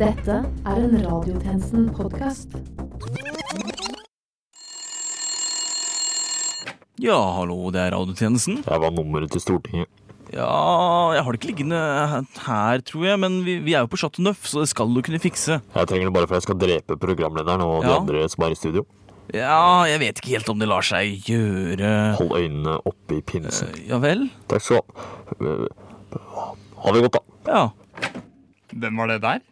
Dette er en Radiotjenesten-podkast. Ja, hallo, det er radiotjenesten. Det var nummeret til Stortinget. Ja, jeg har det ikke liggende her, tror jeg, men vi, vi er jo på Chateau Neuf, så det skal du kunne fikse. Jeg trenger det bare for jeg skal drepe programlederen og de andre som er i studio. Ja, jeg vet ikke helt om det lar seg gjøre. Hold øynene oppe i pinsen. Ja vel? Takk skal du ha. Ha det godt, da. Ja. Hvem var det der?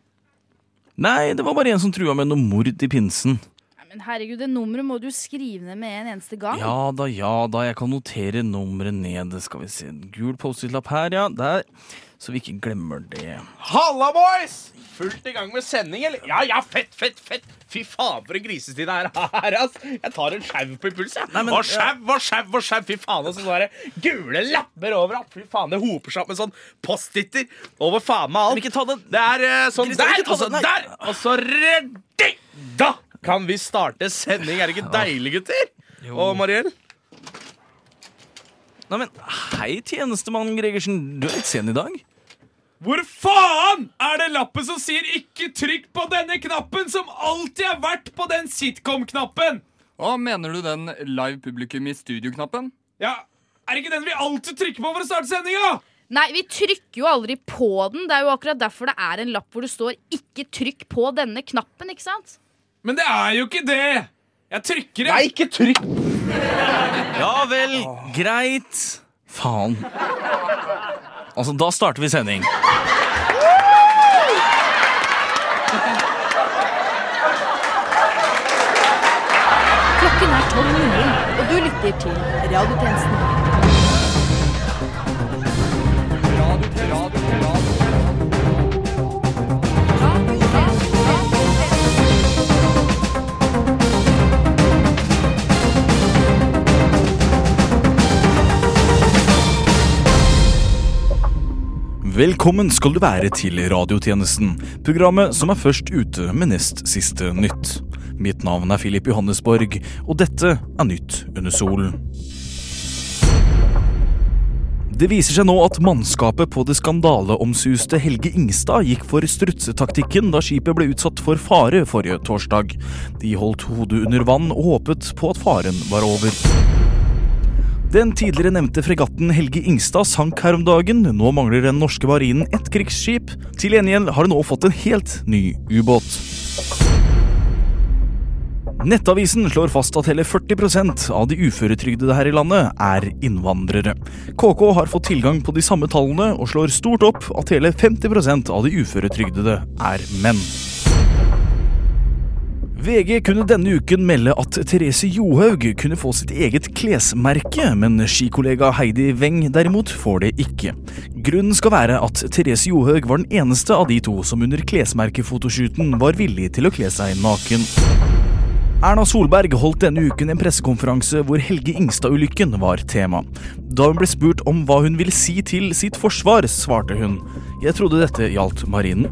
Nei, det var bare en som trua med noe mord i pinsen. Men herregud, det nummeret må du skrive ned med en eneste gang. Ja da, ja da, jeg kan notere nummeret ned. Skal vi se. en Gul Post-It-lapp her, ja. Der. Så vi ikke glemmer det. Halla, boys! Fullt i gang med sending, eller? Ja, ja, fett, fett, fett. Fy faen, for en grisetid det er her, ass. Jeg tar en sjau på impuls, jeg. Nei, men- og sjau og sjau og sjau. Fy faen, og så sånne det gule lapper overalt. Fy faen, det hoper seg opp med sånn post-iter over faen meg alt. Ikke ta den. Det er eh, sånn Christian, der, og så der, og så reddi! Da kan vi starte sending. Er det ikke deilig, gutter? Og Mariell? Nei, men hei, tjenestemann Gregersen. Du er litt sen i dag. Hvor faen er det lappen som sier 'ikke trykk på denne knappen', som alltid har vært på den sitcom-knappen? Hva mener du den live publikum i studio-knappen? Ja, Er det ikke den vi alltid trykker på for å starte sendinga? Nei, vi trykker jo aldri på den. Det er jo akkurat derfor det er en lapp hvor det står 'ikke trykk på denne knappen'. ikke sant? Men det er jo ikke det! Jeg trykker det. Nei, ikke trykk! Ja vel, greit. Faen. Altså, da starter vi sending. Klokken er 12.00, og du lytter til Radiotjenesten. Velkommen skal du være til radiotjenesten, programmet som er først ute med nest siste nytt. Mitt navn er Filip Johannesborg, og dette er Nytt under solen. Det viser seg nå at mannskapet på det skandaleomsuste Helge Ingstad gikk for strutsetaktikken da skipet ble utsatt for fare forrige torsdag. De holdt hodet under vann og håpet på at faren var over. Den tidligere nevnte fregatten Helge Ingstad sank her om dagen. Nå mangler den norske marinen ett krigsskip. Til gjengjeld har de nå fått en helt ny ubåt. Nettavisen slår fast at hele 40% av de uføretrygdede her i landet er innvandrere. KK har fått tilgang på de samme tallene og slår stort opp at hele 50% av de uføretrygdede er menn. VG kunne denne uken melde at Therese Johaug kunne få sitt eget klesmerke, men skikollega Heidi Weng derimot får det ikke. Grunnen skal være at Therese Johaug var den eneste av de to som under klesmerkefotoshooten var villig til å kle seg naken. Erna Solberg holdt denne uken en pressekonferanse hvor Helge Ingstad-ulykken var tema. Da hun ble spurt om hva hun ville si til sitt forsvar, svarte hun Jeg trodde dette gjaldt marinen.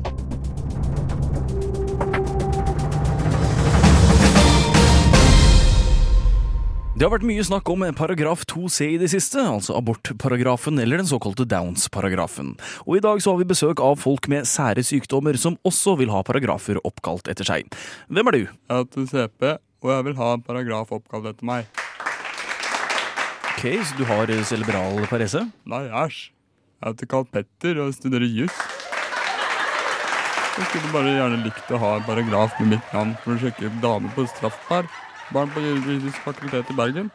Det har vært mye snakk om paragraf 2c i det siste, altså abortparagrafen eller den såkalte Downs-paragrafen. Og i dag så har vi besøk av folk med sære sykdommer som også vil ha paragrafer oppkalt etter seg. Hvem er du? Jeg heter CP, og jeg vil ha en paragraf oppkalt etter meg. Ok, så du har cerebral parese? Nei, æsj. Jeg heter Carl Petter og studerer juss. Jeg skulle bare gjerne likt å ha en paragraf med mitt navn for å sjekke damer på straffbar. Barn på juridisk fakultet i Bergen.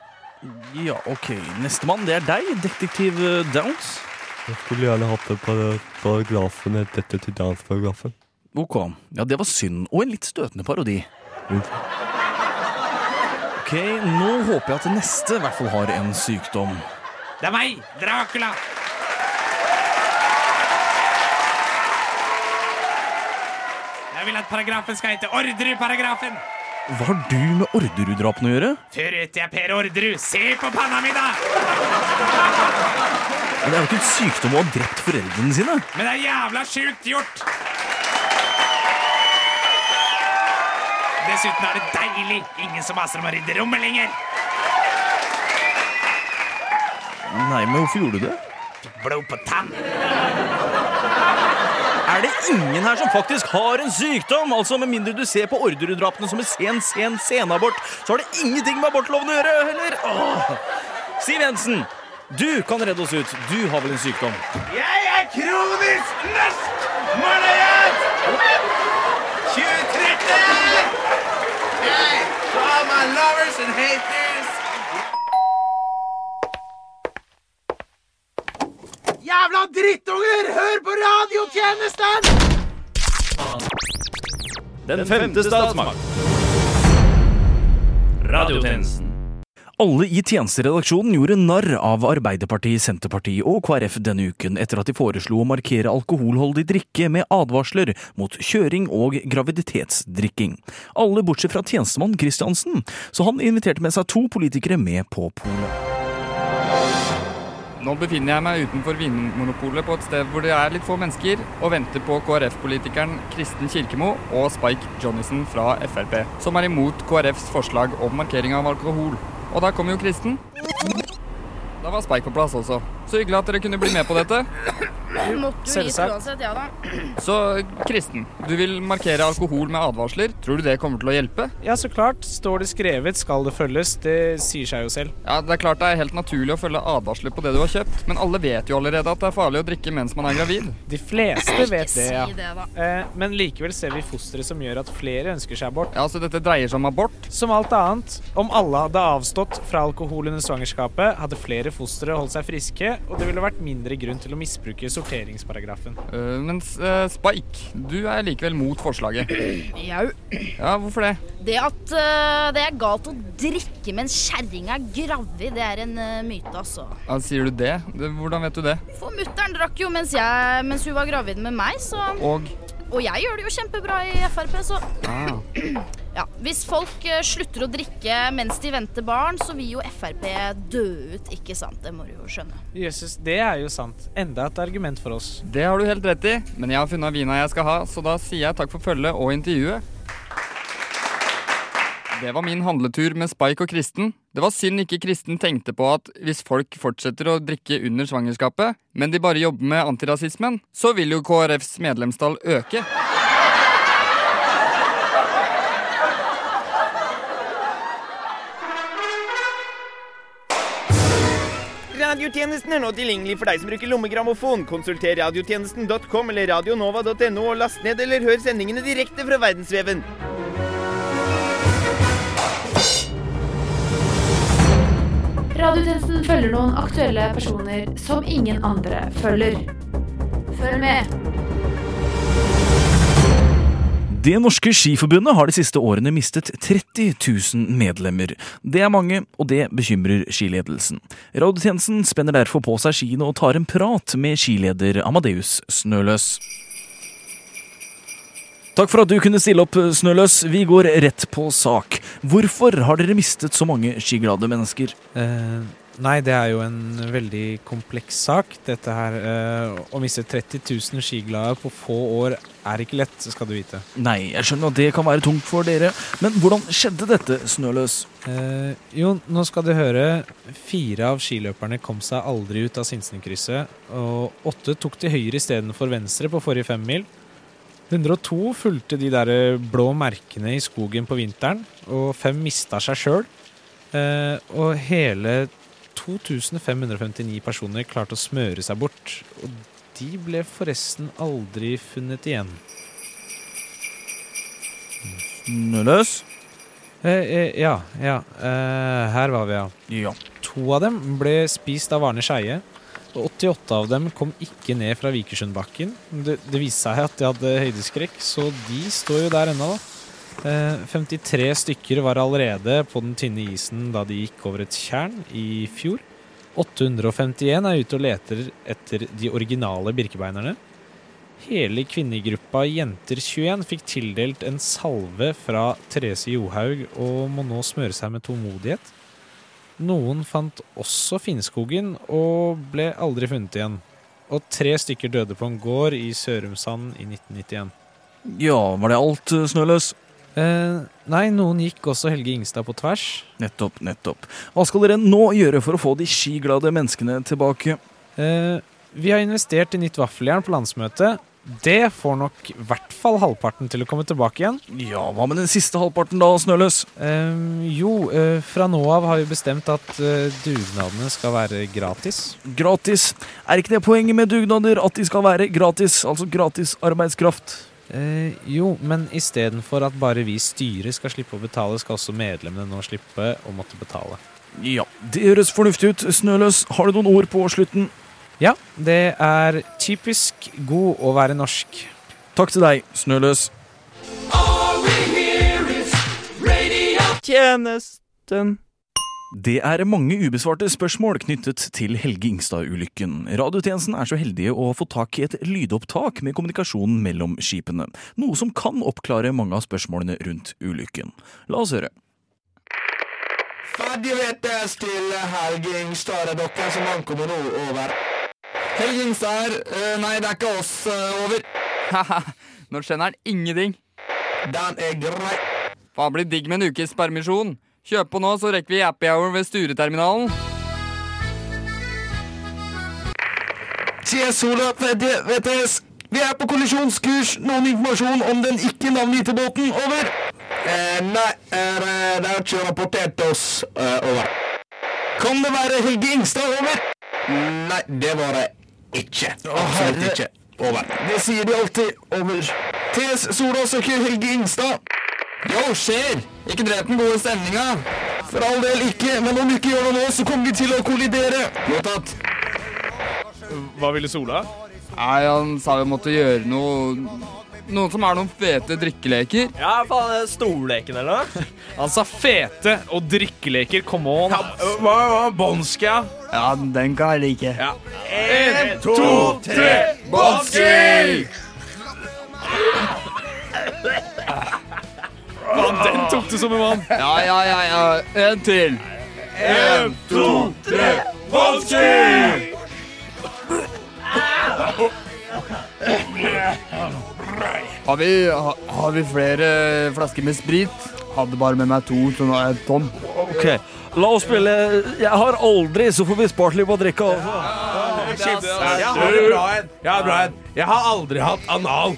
Ja, ok. Nestemann, det er deg, detektiv eh, Downs. Jeg skulle gjerne hatt den para- paragrafen dette til Downs-paragrafen. Ok. Ja, det var synd. Og en litt støtende parodi. Ok, nå håper jeg at neste i hvert fall har en sykdom. Det er meg, Dracula. Jeg vil at paragrafen skal hete Orderud-paragrafen. Hva har du med Orderud-drapene å gjøre? Før heter jeg Per Orderud. Se på panna mi, da! Men Det er jo ikke en sykdom å ha drept foreldrene sine. Men det er jævla sjukt gjort. Dessuten er det deilig. Ingen som maser om å rydde rommet lenger. Nei, men hvorfor gjorde du det? Blod på tann. Er det ingen her som faktisk har en sykdom? Altså Med mindre du ser på Orderud-drapene som en sen, sen senabort, så har det ingenting med abortloven å gjøre, heller. Åh. Siv Jensen, du kan redde oss ut. Du har vel en sykdom? Jeg er kronisk norsk malayat! 2013! Hey, to all my lovers and haters. Jævla drittunger! Hør på radiotjenesten! Den femte statsmakt. Radiotjenesten. Alle i tjenesteredaksjonen gjorde narr av Arbeiderpartiet, Senterpartiet og KrF denne uken etter at de foreslo å markere alkoholholdig drikke med advarsler mot kjøring og graviditetsdrikking. Alle bortsett fra tjenestemann Kristiansen, så han inviterte med seg to politikere med på polet. Nå befinner jeg meg utenfor Vinmonopolet på et sted hvor det er litt få mennesker, og venter på KrF-politikeren Kristen Kirkemo og Spike Johnnyson fra Frp, som er imot KrFs forslag om markering av alkohol. Og da kommer jo Kristen. Da var Spike på plass også. Så hyggelig at dere kunne bli med på dette. Måtte jo hit uansett, ja da. Så Kristen, du vil markere alkohol med advarsler. Tror du det kommer til å hjelpe? Ja, så klart. Står det skrevet, skal det følges. Det sier seg jo selv. Ja, Det er klart det er helt naturlig å følge advarsler på det du har kjøpt, men alle vet jo allerede at det er farlig å drikke mens man er gravid. De fleste vet det, ja. Eh, men likevel ser vi fostre som gjør at flere ønsker seg abort. Ja, Så dette dreier seg om abort? Som alt annet, om alle hadde avstått fra alkohol under svangerskapet, hadde flere fostre holdt seg friske, og det ville vært mindre grunn til å misbruke sorteringsparagrafen. Uh, mens uh, Spike, du er likevel mot forslaget. Jau. Ja, hvorfor det? Det at uh, det er galt å drikke mens kjerringa er gravid, det er en eh, myte, altså. Ja, sier du det? det? Hvordan vet du det? For mutter'n drakk jo mens, jeg, mens hun var gravid med meg, så Og Og jeg gjør det jo kjempebra i Frp, så ah. Ja. Hvis folk eh, slutter å drikke mens de venter barn, så vil jo Frp dø ut, ikke sant? Det må du jo skjønne. Jøsses, det er jo sant. Enda et argument for oss. Det har du helt rett i, men jeg har funnet vina jeg skal ha, så da sier jeg takk for følget og intervjuet. Det var min handletur med Spike og Kristen. Det var synd ikke Kristen tenkte på at hvis folk fortsetter å drikke under svangerskapet, men de bare jobber med antirasismen, så vil jo KrFs medlemstall øke. Radiotjenesten er nå tilgjengelig for deg som bruker lommegrammofon. Konsulter radiotjenesten.com eller radionova.no og last ned eller hør sendingene direkte fra verdensveven. Radiotjenesten følger noen aktuelle personer som ingen andre følger. Følg med. Det norske skiforbundet har de siste årene mistet 30 000 medlemmer. Det er mange, og det bekymrer skiledelsen. Radiotjenesten spenner derfor på seg skiene og tar en prat med skileder Amadeus Snøløs. Takk for at du kunne stille opp, Snøløs. Vi går rett på sak. Hvorfor har dere mistet så mange skiglade mennesker? Eh, nei, det er jo en veldig kompleks sak, dette her. Eh, å miste 30 000 skiglade på få år er ikke lett, skal du vite. Nei, jeg skjønner at det kan være tungt for dere, men hvordan skjedde dette, Snøløs? Eh, jo, nå skal du høre. Fire av skiløperne kom seg aldri ut av Sinsenkrysset, og åtte tok til høyre istedenfor venstre på forrige femmil. 102 fulgte de der blå merkene i skogen på vinteren, og fem mista seg sjøl. Eh, og hele 2559 personer klarte å smøre seg bort. Og de ble forresten aldri funnet igjen. Snøløs? Eh, eh, ja, ja. Eh, her var vi, ja. Ja. To av dem ble spist av Arne Skeie. Og 88 av dem kom ikke ned fra Vikersundbakken. Det, det viste seg at de hadde høydeskrekk, så de står jo der ennå, da. Eh, 53 stykker var allerede på den tynne isen da de gikk over et tjern i fjor. 851 er ute og leter etter de originale birkebeinerne. Hele kvinnegruppa Jenter 21 fikk tildelt en salve fra Therese Johaug og må nå smøre seg med tålmodighet. Noen fant også Finnskogen og ble aldri funnet igjen. Og tre stykker døde på en gård i Sørumsand i 1991. Ja, var det alt, Snøløs? Eh, nei, noen gikk også Helge Ingstad på tvers. Nettopp, nettopp. Hva skal dere nå gjøre for å få de skiglade menneskene tilbake? Eh, vi har investert i nytt vaffeljern på landsmøtet. Det får nok i hvert fall halvparten til å komme tilbake igjen. Ja, Hva med den siste halvparten, da, Snøløs? Ehm, jo, eh, fra nå av har vi bestemt at eh, dugnadene skal være gratis. Gratis. Er ikke det poenget med dugnader? At de skal være gratis? Altså gratis arbeidskraft? Eh, jo, men istedenfor at bare vi styret skal slippe å betale, skal også medlemmene nå slippe å måtte betale. Ja, det høres fornuftig ut. Snøløs, har du noen ord på slutten? Ja, det er typisk god å være norsk. Takk til deg, Snøløs. Tjenesten. Det er mange ubesvarte spørsmål knyttet til Helge Ingstad-ulykken. Radiotjenesten er så heldige å få tak i et lydopptak med kommunikasjonen mellom skipene, noe som kan oppklare mange av spørsmålene rundt ulykken. La oss høre. Ferdig vetes til Helge Ingstad, er dere som ankommer nå, over. Helge Ingstad her. Eh, nei, det er ikke oss. over. over. Haha, nå skjønner han ingenting. Den er grei. Hva blir digg med en ukes permisjon. Kjøp på nå, så rekker vi happy hour ved Stureterminalen. Sola VTS. Vi er på kollisjonskurs. Noen informasjon om den ikke navngitte båten. Over. Eh, nei, er, eh, det er ikke rapportert til oss. Eh, over. Kan det være Helge Ingstad? Over. Nei, det var det ikke. Absolutt ikke. Over. Det sier de alltid. Over. TS Sola søker Helge Ingstad. Yo, skjer! Ikke drep den gode stemninga. For all del ikke, men om du ikke gjør noe nå, så kommer vi til å kollidere. Mottatt. Hva ville Sola? Nei, han sa vi måtte gjøre noe Noen som er noen fete drikkeleker. Ja, faen, det stolleken eller noe? Han sa fete og drikkeleker. Come on. Hva var Bonska? Ja, den kan jeg like. Ja. En, to, tre, Bonski! Faen, den tok du som en mann. Ja, ja, ja, ja. En til. En, to, tre, Vanskelig! Har vi, ha, har vi flere flasker med sprit? Hadde bare med meg to, så nå er jeg tom. Ok, la oss spille Jeg har aldri, så får vi spart litt på å Jeg har en bra en. Jeg har en bra en. Jeg har aldri hatt anal.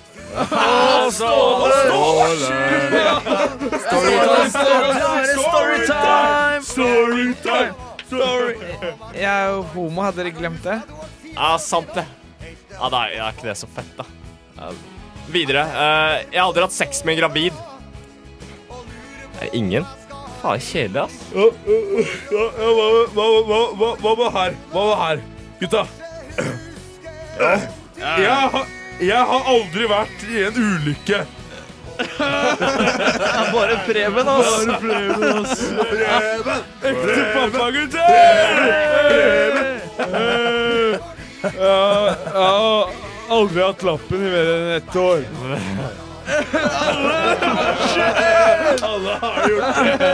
Storytime! Storytime! Story. Jeg er jo homo, hadde dere glemt det? Ja, sant det. Ja, da er ikke det så fett, da. Uh, videre. Uh, jeg har aldri hatt sex med en gravid. Er det ingen? Faen, kjedelig, ass. Ja, ja, ja, hva, hva, hva, hva, hva var her? Hva med her? Gutta. Jeg, har, jeg har aldri vært i en ulykke. Bare Preben, ass. Bare Preben, ass. Preben! Ekte pappagutter! Ja, jeg har aldri hatt lappen i mer enn ett år. Alle har gjort det.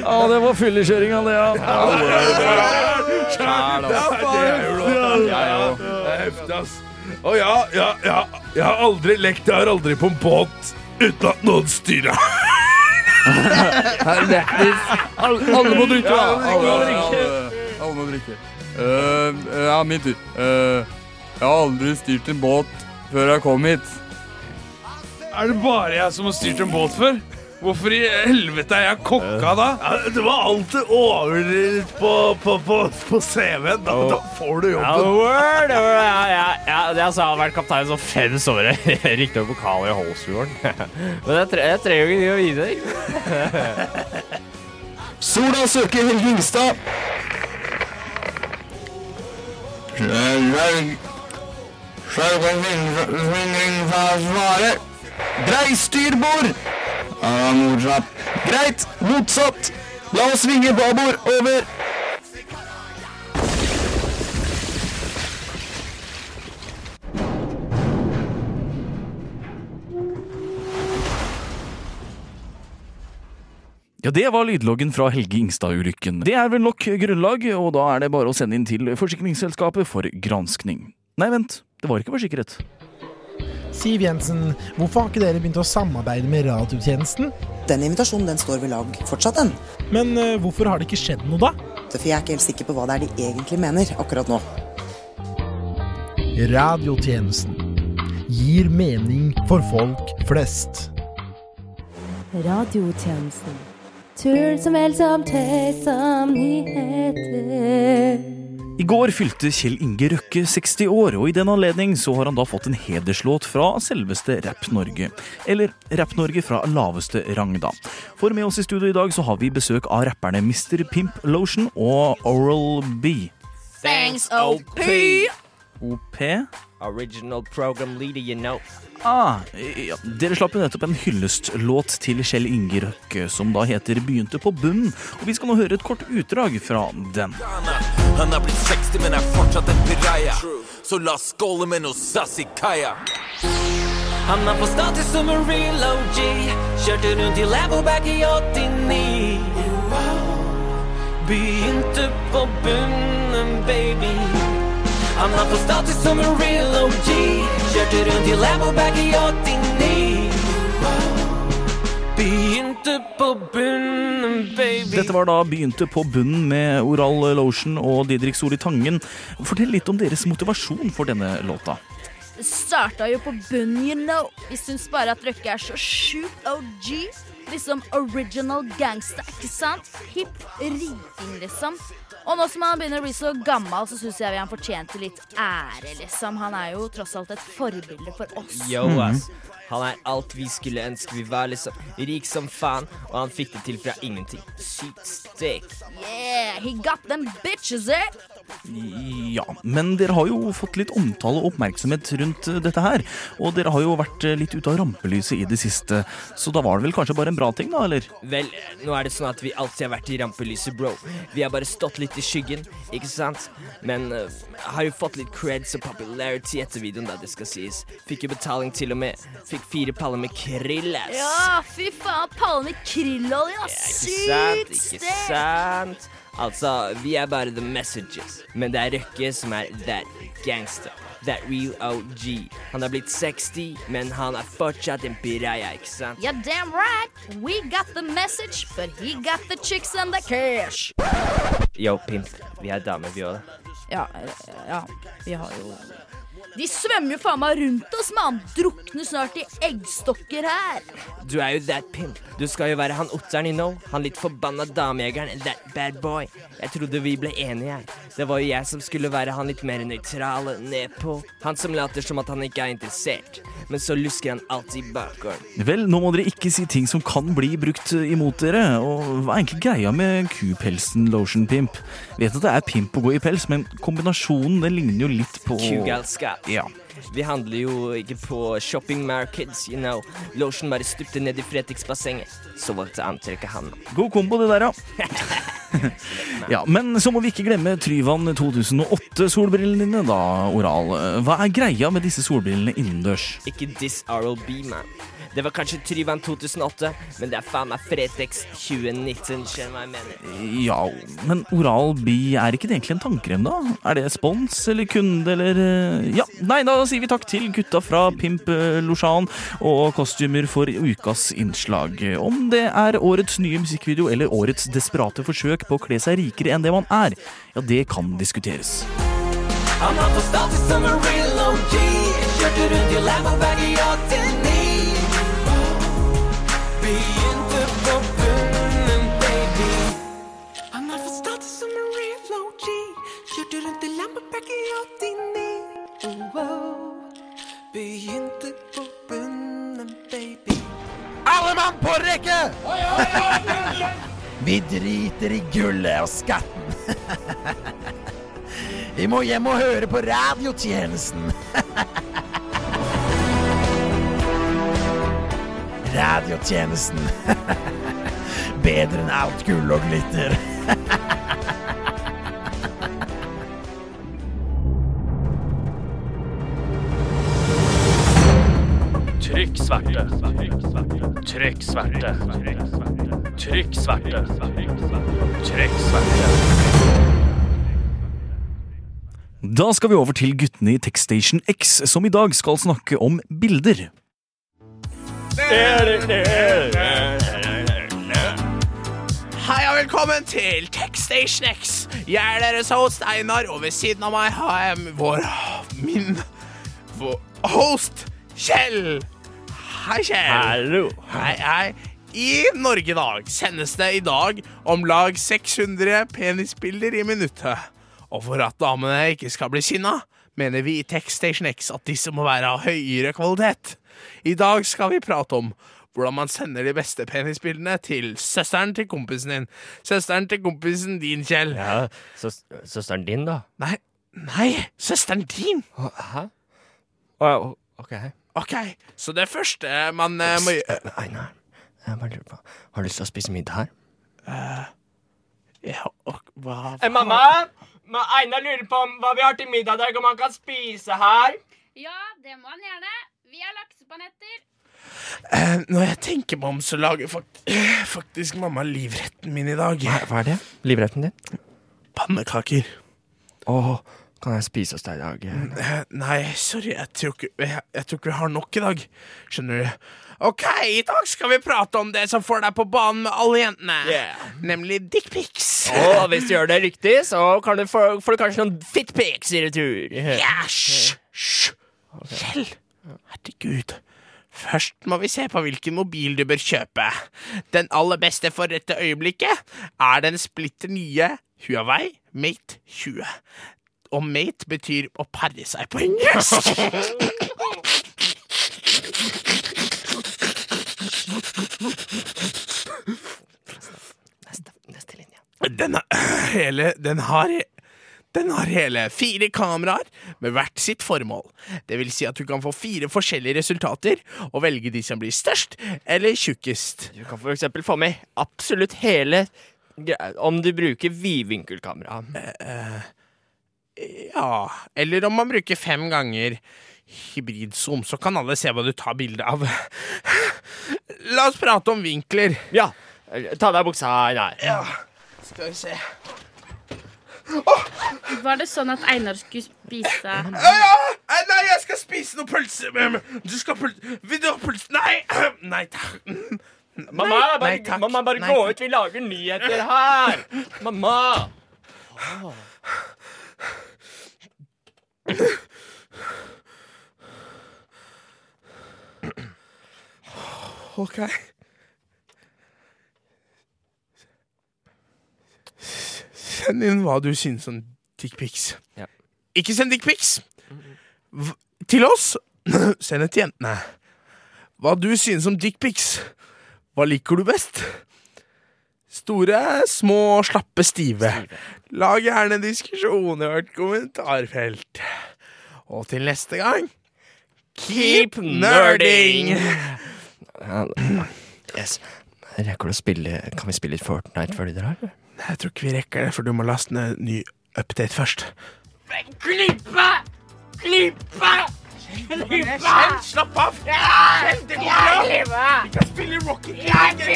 Ja, det var fyllekjøringa, det, ja. Det er heftig, ass. Og ja, ja, ja, jeg har aldri lekt, jeg har aldri på en båt uten at noen styrer. Lættis. Alle, alle må drikke. Ja, alle Alle, alle, alle må drikke. Uh, ja, min tur. Uh, jeg har aldri styrt en båt før jeg kom hit. Er det bare jeg som har styrt en båt før? Hvorfor i helvete er jeg kokka da? Ja, du var alltid overdrevet på, på, på, på CV-en. Da, da får du Ja, jobben. word, word, ja, ja, ja, det altså, jeg har vært kaptein sånn fem somre. Riktignok vokal i Holsfjorden. Men jeg, tre, jeg trenger jo ikke å vite. Sola søker Helge Ingstad. svarer. Drei styrbord. Motsatt. Greit, motsatt. La oss svinge babord. Over. Ja, Det var lydloggen fra Helge Ingstad-ulykken. Det er vel nok grunnlag, og da er det bare å sende inn til Forsikringsselskapet for granskning. Nei, vent. Det var ikke forsikret. Siv Jensen, hvorfor har ikke dere begynt å samarbeide med radiotjenesten? Den invitasjonen den står ved lag fortsatt, den. Men uh, hvorfor har det ikke skjedd noe, da? For jeg er ikke helt sikker på hva det er de egentlig mener akkurat nå. Radiotjenesten. gir mening for folk flest. Radiotjenesten. Tull som helst om tøys som nyheter. I går fylte Kjell Inge Røkke 60 år, og i den anledning så har han da fått en hederslåt fra selveste Rapp-Norge. Eller Rapp-Norge fra laveste rang, da. For med oss i studio i dag så har vi besøk av rapperne Mr. Pimp Lotion og Oral B. Thanks, OP! OP? Original program leader, you know. Ah, ja. Dere slapp jo nettopp en hyllestlåt til Kjell Inge Røkke, som da heter 'Begynte på bunnen'. Og vi skal nå høre et kort utdrag fra den. Han har blitt 60, men er fortsatt en piraja. Så la oss skåle med noe sass i kaia. Han har fått status som en real OG. Kjørte rundt i Lambo back i 89. Begynte på bunnen, baby. Han har fått status som en real OG. Kjørte rundt i Lambo back i 89. Dette var da begynte på bunnen med Oral Lotion og Didrik Soli Tangen. Fortell litt om deres motivasjon for denne låta. Det starta jo på bunnen, you know. Vi syns bare at Røkke er så sjukt OG. Liksom original gangster, ikke sant? Hipp riking, liksom. Og nå som han begynner å bli så gammel, så syns jeg vi han fortjente litt ære, liksom. Han er jo tross alt et forbilde for oss. Yo, ass. Han er alt vi skulle ønske vi var, liksom. Rik som faen, og han fikk det til fra ingenting. Sykt stek. Yeah, he got them bitches, eh? Ja, men dere har jo fått litt omtale og oppmerksomhet rundt eh, dette her. Og dere har jo vært eh, litt ute av rampelyset i det siste, så da var det vel kanskje bare en bra ting, da, eller? Vel, nå er det sånn at vi alltid har vært i rampelyset, bro. Vi har bare stått litt i skyggen, ikke sant? Men uh, har jo fått litt creds og popularity etter videoen, da det skal sies. Fikk jo betaling til og med. Fikk fire paller med krill, ass. Ja, fy faen, Paller med krillolje, ass. Ikke sant, ikke sant? Altså, vi er bare the messages. Men det er Røkke som er that gangster. That real OG. Han har blitt 60, men han er fortsatt en piraja, ikke sant? Yeah, damn right. We got the message, but he got the chicks and the cash. Yo, pimp. Vi er damer, vi òg. Ja, ja, vi har jo De svømmer jo faen meg rundt oss, mann! Drukner snart i eggstokker her. Du er jo that pimp. Du skal jo være han otteren i know. Han litt forbanna damejegeren. That bad boy. Jeg trodde vi ble enige, jeg. Det var jo jeg som skulle være han litt mer nøytrale, nedpå. Han som later som at han ikke er interessert. Men så lusker han alltid bakgården. Vel, nå må dere ikke si ting som kan bli brukt imot dere. Og hva er egentlig greia med kupelsen lotion pimp? Vet at det er pimp å gå i pels, men kombinasjonen den ligner jo litt på Kugalskap. Ja. Vi handler jo ikke på shopping markets, you know. Lotion bare stupte ned i Fretex-bassenget. Så valgte antrekket han. God kombo, det der, ja. ja. Men så må vi ikke glemme Tryvann 2008-solbrillene dine, da, Oral. Hva er greia med disse solbrillene innendørs? Ikke diss RLB, man. Det var kanskje Tryvann 2008, men det er faen meg Fretex 2019, skjønner hva jeg mener. Ja, men Oral B, er ikke det egentlig en tannkrem, da? Er det spons eller kunde, eller eh, Ja, nei, da sier vi takk til gutta fra Pimp eh, Losjan og kostymer for ukas innslag. Om det er årets nye musikkvideo eller årets desperate forsøk på å kle seg rikere enn det man er, ja, det kan diskuteres. I'm not for status I'm a real OG. Kjørte rundt i Lambo back Vi driter i gullet og skatten. Vi må hjem og høre på radiotjenesten. Radiotjenesten. Bedre enn alt gull og glitter. Trykk sverte. Trykk sverte. Trykk sverte. Trykk sverte. Da skal vi over til guttene i Techstation X, som i dag skal snakke om bilder. Hei og velkommen til Techstation X. Jeg er deres host Einar, og ved siden av meg har jeg vår min vår host Kjell! Hei, Kjell. Hallo. Hei, hei. I Norge i dag sendes det i dag om lag 600 penisbilder i minuttet. Og for at damene ikke skal bli sinna, mener vi i Techstation X at disse må være av høyere kvalitet. I dag skal vi prate om hvordan man sender de beste penisbildene til søsteren til kompisen din. Søsteren til kompisen din, Kjell. Ja, søs Søsteren din, da? Nei, nei, søsteren din. Hæ? Å, OK. Ok, så det første man uh, må gjøre Einar, jeg bare lurer på Har du lyst til å spise middag her? Uh, Ja, og hva Eh, mamma! Ma Einar lurer på om hva vi har til middag i dag, om han kan spise her. Ja, det må han gjerne. Vi har laksepanetter. Uh, Når jeg tenker meg om, så lager fakt faktisk mamma livretten min i dag. Hva, hva er det? Livretten din? Pannekaker. Oh. kan jeg spise hos deg i dag? Eh, Nei, sorry, jeg tror, ikke, jeg, jeg tror ikke vi har nok i dag. Skjønner du? OK, i dag skal vi prate om det som får deg på banen med alle jentene. Nemlig dickpics. Og hvis du gjør det riktig, så kan du få, får du kanskje noen fitpics i retur. Yeah. hysj! hysj. Kjell, herregud. Først må vi se på hvilken mobil du bør kjøpe. Den aller beste for dette øyeblikket er den splitter nye Huawei Mate 20. Og mate betyr å pare seg på engelsk. Den, har hele, den, har, den har hele fire kameraer med hvert sitt formål. Det vil si at du kan få fire forskjellige resultater og velge de som blir størst eller tjukkest. Du kan for eksempel få med absolutt hele om du bruker vidvinkelkamera. Ja, eller om man bruker fem ganger hybridzoom, så kan alle se hva du tar bilde av. La oss prate om vinkler. Ja, ta deg buksa, Einar. Ja, skal vi se. Var det sånn at Einar skulle spise Ja, ja! Nei, jeg skal spise noe pølse. Du skal pølse Vil du ha pølse? Nei! Nei takk. Mamma, Nei, bare, nei, takk. mamma, bare Nei, gå takk. ut. Vi lager nyheter her. Mamma. OK. Send inn hva du syns om dickpics. Ja. Ikke send dickpics til oss. Send det til jentene. Hva du syns om dickpics. Hva liker du best? Store, små, slappe, stive. Lag gjerne diskusjon i hvert kommentarfelt. Og til neste gang Keep nerding! Yes. Rekker du å spille Kan vi spille litt Fortnite før de drar? Nei, Jeg tror ikke vi rekker det, for du må laste ned ny update først. Klippe! Klippe! Kjell, slapp av! Kjell, det går bra! Vi kan spille Rocket League!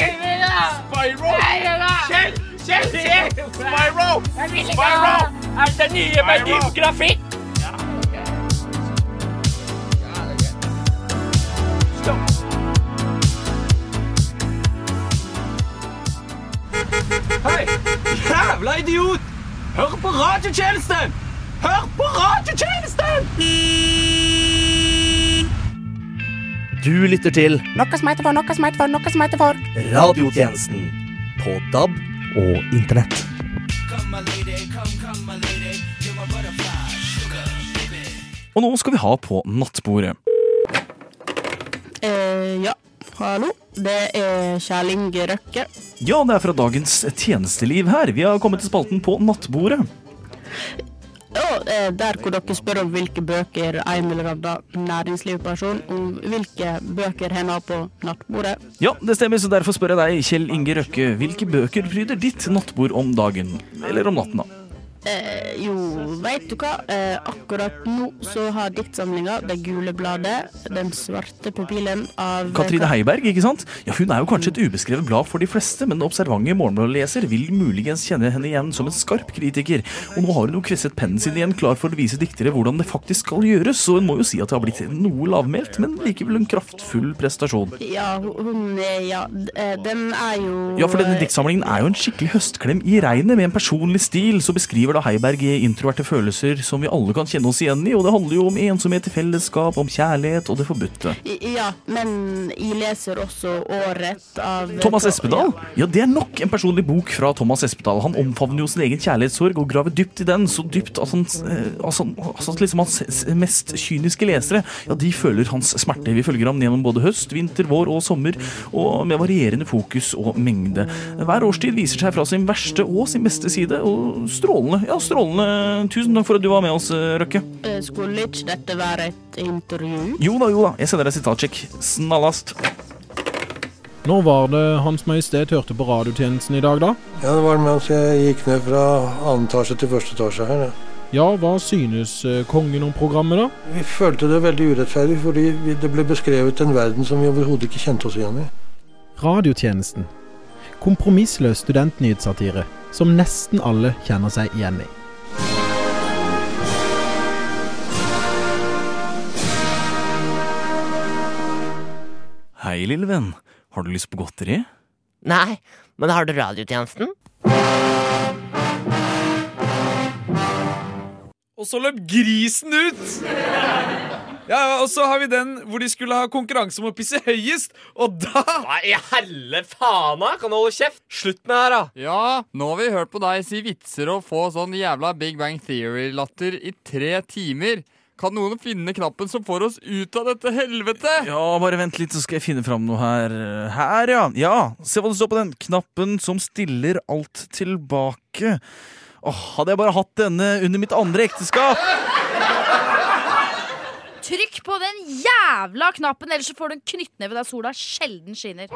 Spyro! Kjell, Kjell, se! Spyro! Spyro! Er det nye med ny grafikk? Hei! Jævla idiot! Hør på radiotjenesten! Hør på radiotjenesten! Du lytter til Noe som heter for, noe som heter for, noe som heter for. Radiotjenesten på DAB og Internett. Og nå skal vi ha på nattbordet. Eh, ja, hallo. Det er Kjell Inge Røkke. Ja, det er fra dagens tjenesteliv her. Vi har kommet til spalten på nattbordet. Ja, eh, der hvor dere spør om hvilke bøker en eller annen næringslivsperson om hvilke bøker han har på nattbordet. Ja, det stemmer, så derfor spør jeg deg, Kjell Inge Røkke, hvilke bøker pryder ditt nattbord om dagen? Eller om natten, da? Eh, jo, veit du hva? Eh, akkurat nå så har diktsamlinga Det gule bladet, Den svarte papilen' av Katrine Heiberg, ikke sant? Ja, Hun er jo kanskje et ubeskrevet blad for de fleste, men observante morgenbladleser vil muligens kjenne henne igjen som en skarp kritiker. Og nå har hun jo kvisset pennen sin igjen, klar for å vise diktere hvordan det faktisk skal gjøres, så hun må jo si at det har blitt noe lavmælt, men likevel en kraftfull prestasjon. Ja, hun er Ja, eh, den er jo Ja, for denne diktsamlingen er jo en skikkelig høstklem i regnet, med en personlig stil, så beskriv beskriver da Heiberg introverte følelser som vi alle kan kjenne oss igjen i, og det handler jo om ensomhet i fellesskap, om kjærlighet og det forbudte. Ja, men jeg leser også Året av Thomas Espedal? Ja, det er nok en personlig bok fra Thomas Espedal. Han omfavner jo sin egen kjærlighetssorg og graver dypt i den, så dypt at, han, eh, altså, altså liksom hans mest kyniske lesere ja, de føler hans smerte. Vi følger ham gjennom både høst, vinter, vår og sommer, og med varierende fokus og mengde. Hver årstid viser seg fra sin verste og sin beste side, og strålende. Ja, strålende. Tusen takk for at du var med oss, Røkke. Eh, Skulle ikke dette være et intervju? Jo da, jo da. Jeg sender deg sitatsjekk. Snallast. Når var det Hans Majestet hørte på radiotjenesten i dag, da? Ja, det var mens jeg gikk ned fra annen etasje til første etasje her. Ja. Ja, hva synes eh, kongen om programmet, da? Vi følte det veldig urettferdig, fordi det ble beskrevet en verden som vi overhodet ikke kjente oss igjen i. Radiotjenesten. Kompromissløs studentnyhetssatire som nesten alle kjenner seg igjen i. Hei, lille venn. Har du lyst på godteri? Nei, men har du radiotjenesten? Og så løp grisen ut! Ja, Og så har vi den hvor de skulle ha konkurranse om å pisse høyest, og da Hva i helle faen, da? Kan du holde kjeft? Slutt med det her, da. Ja, nå har vi hørt på deg si vitser og få sånn jævla Big Bang Theory-latter i tre timer. Kan noen finne knappen som får oss ut av dette helvete? Ja, bare vent litt, så skal jeg finne fram noe her. Her, ja. Ja, se hva det står på den. Knappen som stiller alt tilbake. Åh, hadde jeg bare hatt denne under mitt andre ekteskap. Trykk på den jævla knappen, ellers så får du en knyttneve der sola sjelden skinner.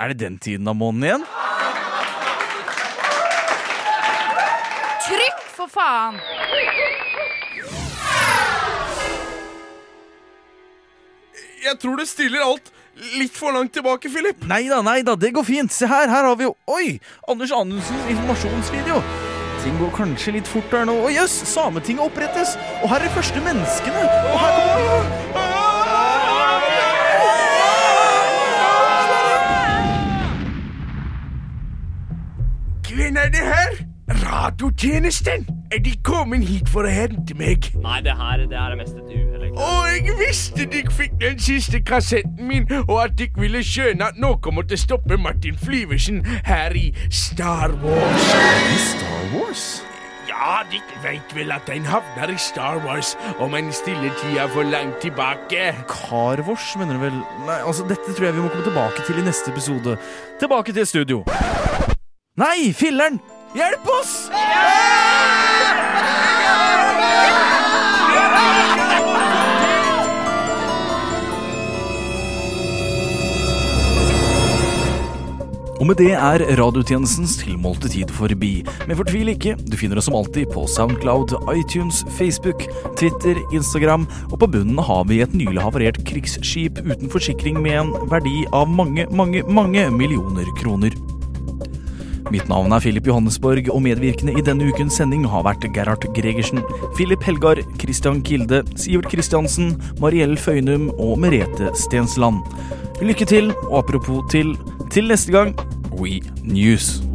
Er det den tiden av måneden igjen? Trykk, for faen! Jeg tror du stiller alt litt for langt tilbake, Philip. Nei da, nei da, det går fint. Se her, her har vi jo Oi! Anders Anundsens informasjonsvideo. Ting går kanskje litt fort der nå. Å jøss, Sametinget opprettes! Og her er de første menneskene! Og her kommer Hvem er det her? Radiotjenesten! Er de kommet hit for å hente meg? Nei, det her, det her er mest et uhell. Og jeg visste dere fikk den siste kassetten min, og at dere ville skjønne at noe måtte stoppe Martin Flyversen her i Star Wars. Star Wars? Ja, dere veit vel at en havner i Star Wars om en stille tid er for langt tilbake. Carvors, mener du vel? Nei, altså, dette tror jeg vi må komme tilbake til i neste episode. Tilbake til studio. Nei, filleren! Hjelp oss! Og med det er radiotjenestens tilmålte tid forbi. Men fortvil ikke, du finner oss som alltid på Soundcloud, iTunes, Facebook, Twitter, Instagram, og på bunnen har vi et nylig havarert krigsskip uten forsikring med en verdi av mange, mange, mange millioner kroner. Mitt navn er Philip Johannesborg, og medvirkende i denne ukens sending har vært Gerhard Gregersen, Philip Helgar, Christian Kilde, Sivert Kristiansen, Mariell Føynum og Merete Stensland. Lykke til, og apropos til, til neste gang, We News.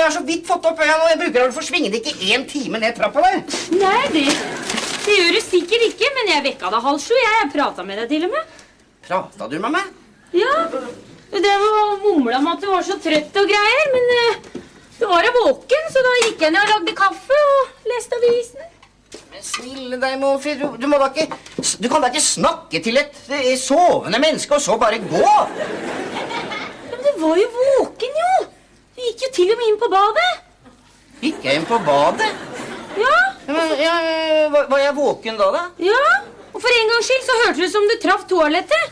Jeg har så vidt fått opp øya nå. Jeg bruker den for svingende ikke én time ned trappa der. Nei, det, det gjør du sikkert ikke, men jeg vekka deg halv sju. Jeg, jeg prata med deg til og med. Prata du med meg? Ja. Du drev og mumla om at du var så trøtt og greier, men uh, du var da våken, så da gikk jeg ned og lagde kaffe og leste avisen. Men snille deg, Mofi. Du, du, må da ikke, du kan da ikke snakke til et et sovende menneske og så bare gå? Men du var jo våken, jo! Vi gikk jo til og med inn på badet. Gikk jeg inn på badet? Ja. ja men ja, var, jeg våken da, da? Ja. Og for en gangs skyld så hørtes det ut som du traff toalettet.